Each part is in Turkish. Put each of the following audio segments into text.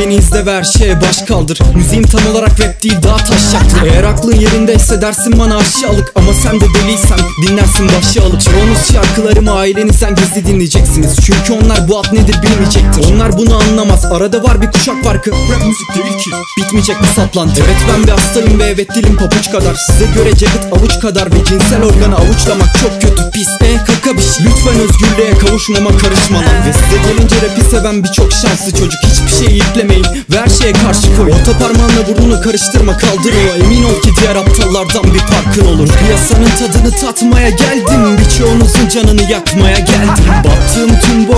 beni izle ve her şeye baş kaldır. Müziğim tam olarak rap değil daha taşacaklı Eğer aklın yerindeyse dersin bana aşağılık Ama sen de deliysen dinlersin başı alıp Çoğunuz şarkılarımı ailenizden gizli dinleyeceksiniz. Çünkü onlar bu ad nedir bilmeyecektir. Onlar bunu anlamaz. Arada var bir kuşak farkı. Rap müzik değil ki. Bitmeyecek bu saplantı. Evet ben bir hastayım ve evet dilim pabuç kadar. Size göre ceket avuç kadar ve cinsel organı avuçlamak çok kötü pis Kaka bir şey. Lütfen özgürlüğe kavuşmama karışma lan Ve size gelince rapi seven birçok şanslı çocuk. Hiçbir şeyi iplemeyin ve her şeye karşı koy Orta parmağınla burnunu karıştırma kaldır o Emin ol ki diğer aptallardan bir farkın olur. Piyasanın tadını tatmaya geldim. Birçoğunuzun canını yakmaya geldim. Battığım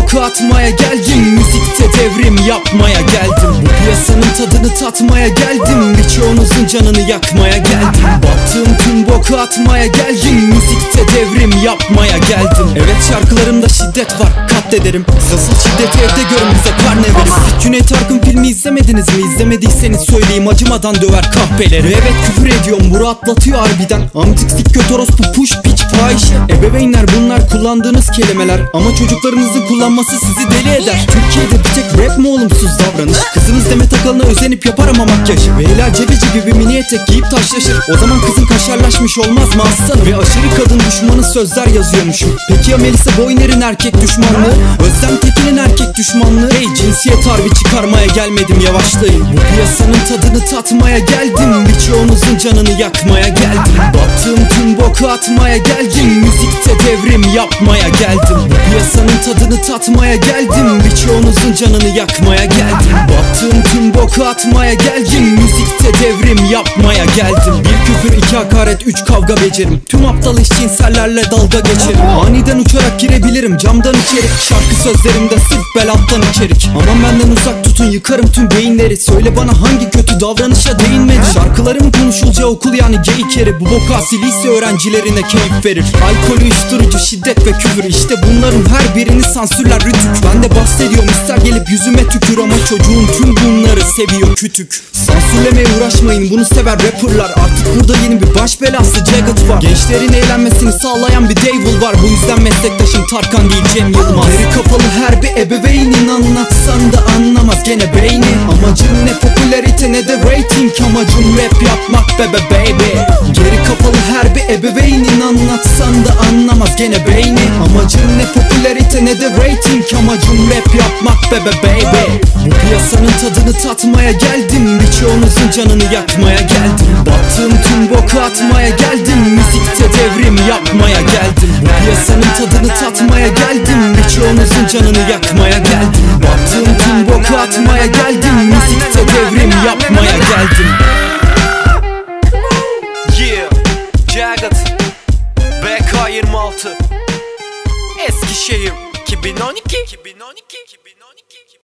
boku atmaya geldim Müzikte devrim yapmaya geldim. Bu piyasanın tadını tatmaya geldim Birçoğunuzun canını yakmaya geldim. Battığım tüm boku atmaya geldim Müzikte devrim yapmaya geldim. Evet şarkılarımda şiddet var katlederim. Asıl şiddeti evde görün bize karne verin Cüneyt Arkın filmi izlemediniz mi? İzlemediyseniz söyleyeyim. Acımadan döver kahpeleri. Ve Evet küfür ediyorum. Buru atlatıyor harbiden. Amcık sik göt orospu puş piç fahişe. Ebeveynler bunlar. Kullandığınız kelimeler. Ama çocuklarınızın kullanması sizi deli eder. Türkiye'de bir tek rap mi olumsuz davranış Kızınız Demet Akalın'a özenip yapar ama makyaj Hilal Cebeci gibi mini etek giyip taşlaşır. O zaman kızın kaşarlaşmış olmaz mı aslanım Ve aşırı kadın düşmanı sözler yazıyormuşum Peki ya Melisa Boyner'in erkek düşmanlığı? Özlem Tekin'in erkek düşmanlığı? Hey cinsiyet harbi çıkarmaya gelmedim yavaşlayın. Bu piyasanın tadını tatmaya geldim. Birçoğunuzun canını yakmaya geldim. Battığım tüm boku atmaya geldim. Müzikte devrim yapmaya geldim. Bu piyasanın tadını tatmaya geldim. Birçoğunuzun canını yakmaya geldim. Battığım tüm boku atmaya geldim. Müzikte devrim yapmaya geldim. Bir küfür iki hakaret üç kavga becerim. Tüm aptal eşcinsellerle dalga geçerim. Aniden uçarak girebilirim camdan içeri Şarkı sözlerimde sırf bel alttan içerik. Aman benden uzak tutun yıkarım tüm beyinleri. Söyle bana hangi kötü davranışa değinmedi Şarkılarım konuşulacağı okul yani geyik yeri. Bu bokasi lise öğrencilerine keyif verir. Alkol uyuşturucu şiddet ve küfür. İşte bunların her birini sansürler rütük. Ben de bahsediyorum ister gelip yüzüme tükür ama çocuğun tüm bunları seviyor kütük. Sansürlemeye uğraşmayın bunu sever rapperlar. Artık burada yeni bir baş belası Jagged var. Gençlerin eğlenmesini sağlayan bir devil var. Bu yüzden meslektaşım Tarkan değil Cem Yılmaz. Deri kapalı her bir ebeveynin anlatsan da anlamaz. Gene beyni Amacım ne? Popülarite ne de rating. Amacım rap yapmak bebe baby. Geri kapalı her bir ebeveynin anlatsan da anlamaz. Gene beyni Amacım ne? Popülarite ne de rating. Amacım rap yapmak bebe baby. Bu piyasanın tadını tatmaya geldim. Birçoğunuzun canını yakmaya geldim Battığım tüm boku atmaya geldim. Müzikte devrim yapmaya geldim. Bu piyasanın tadını tatmaya geldim. Birçoğunuzun canını yakmaya geldim. Battığım tüm boku atmaya geldim. Müzikte devrim yapmaya geldim. Yeah, Jagged BK26 Eskişehir 2012 2012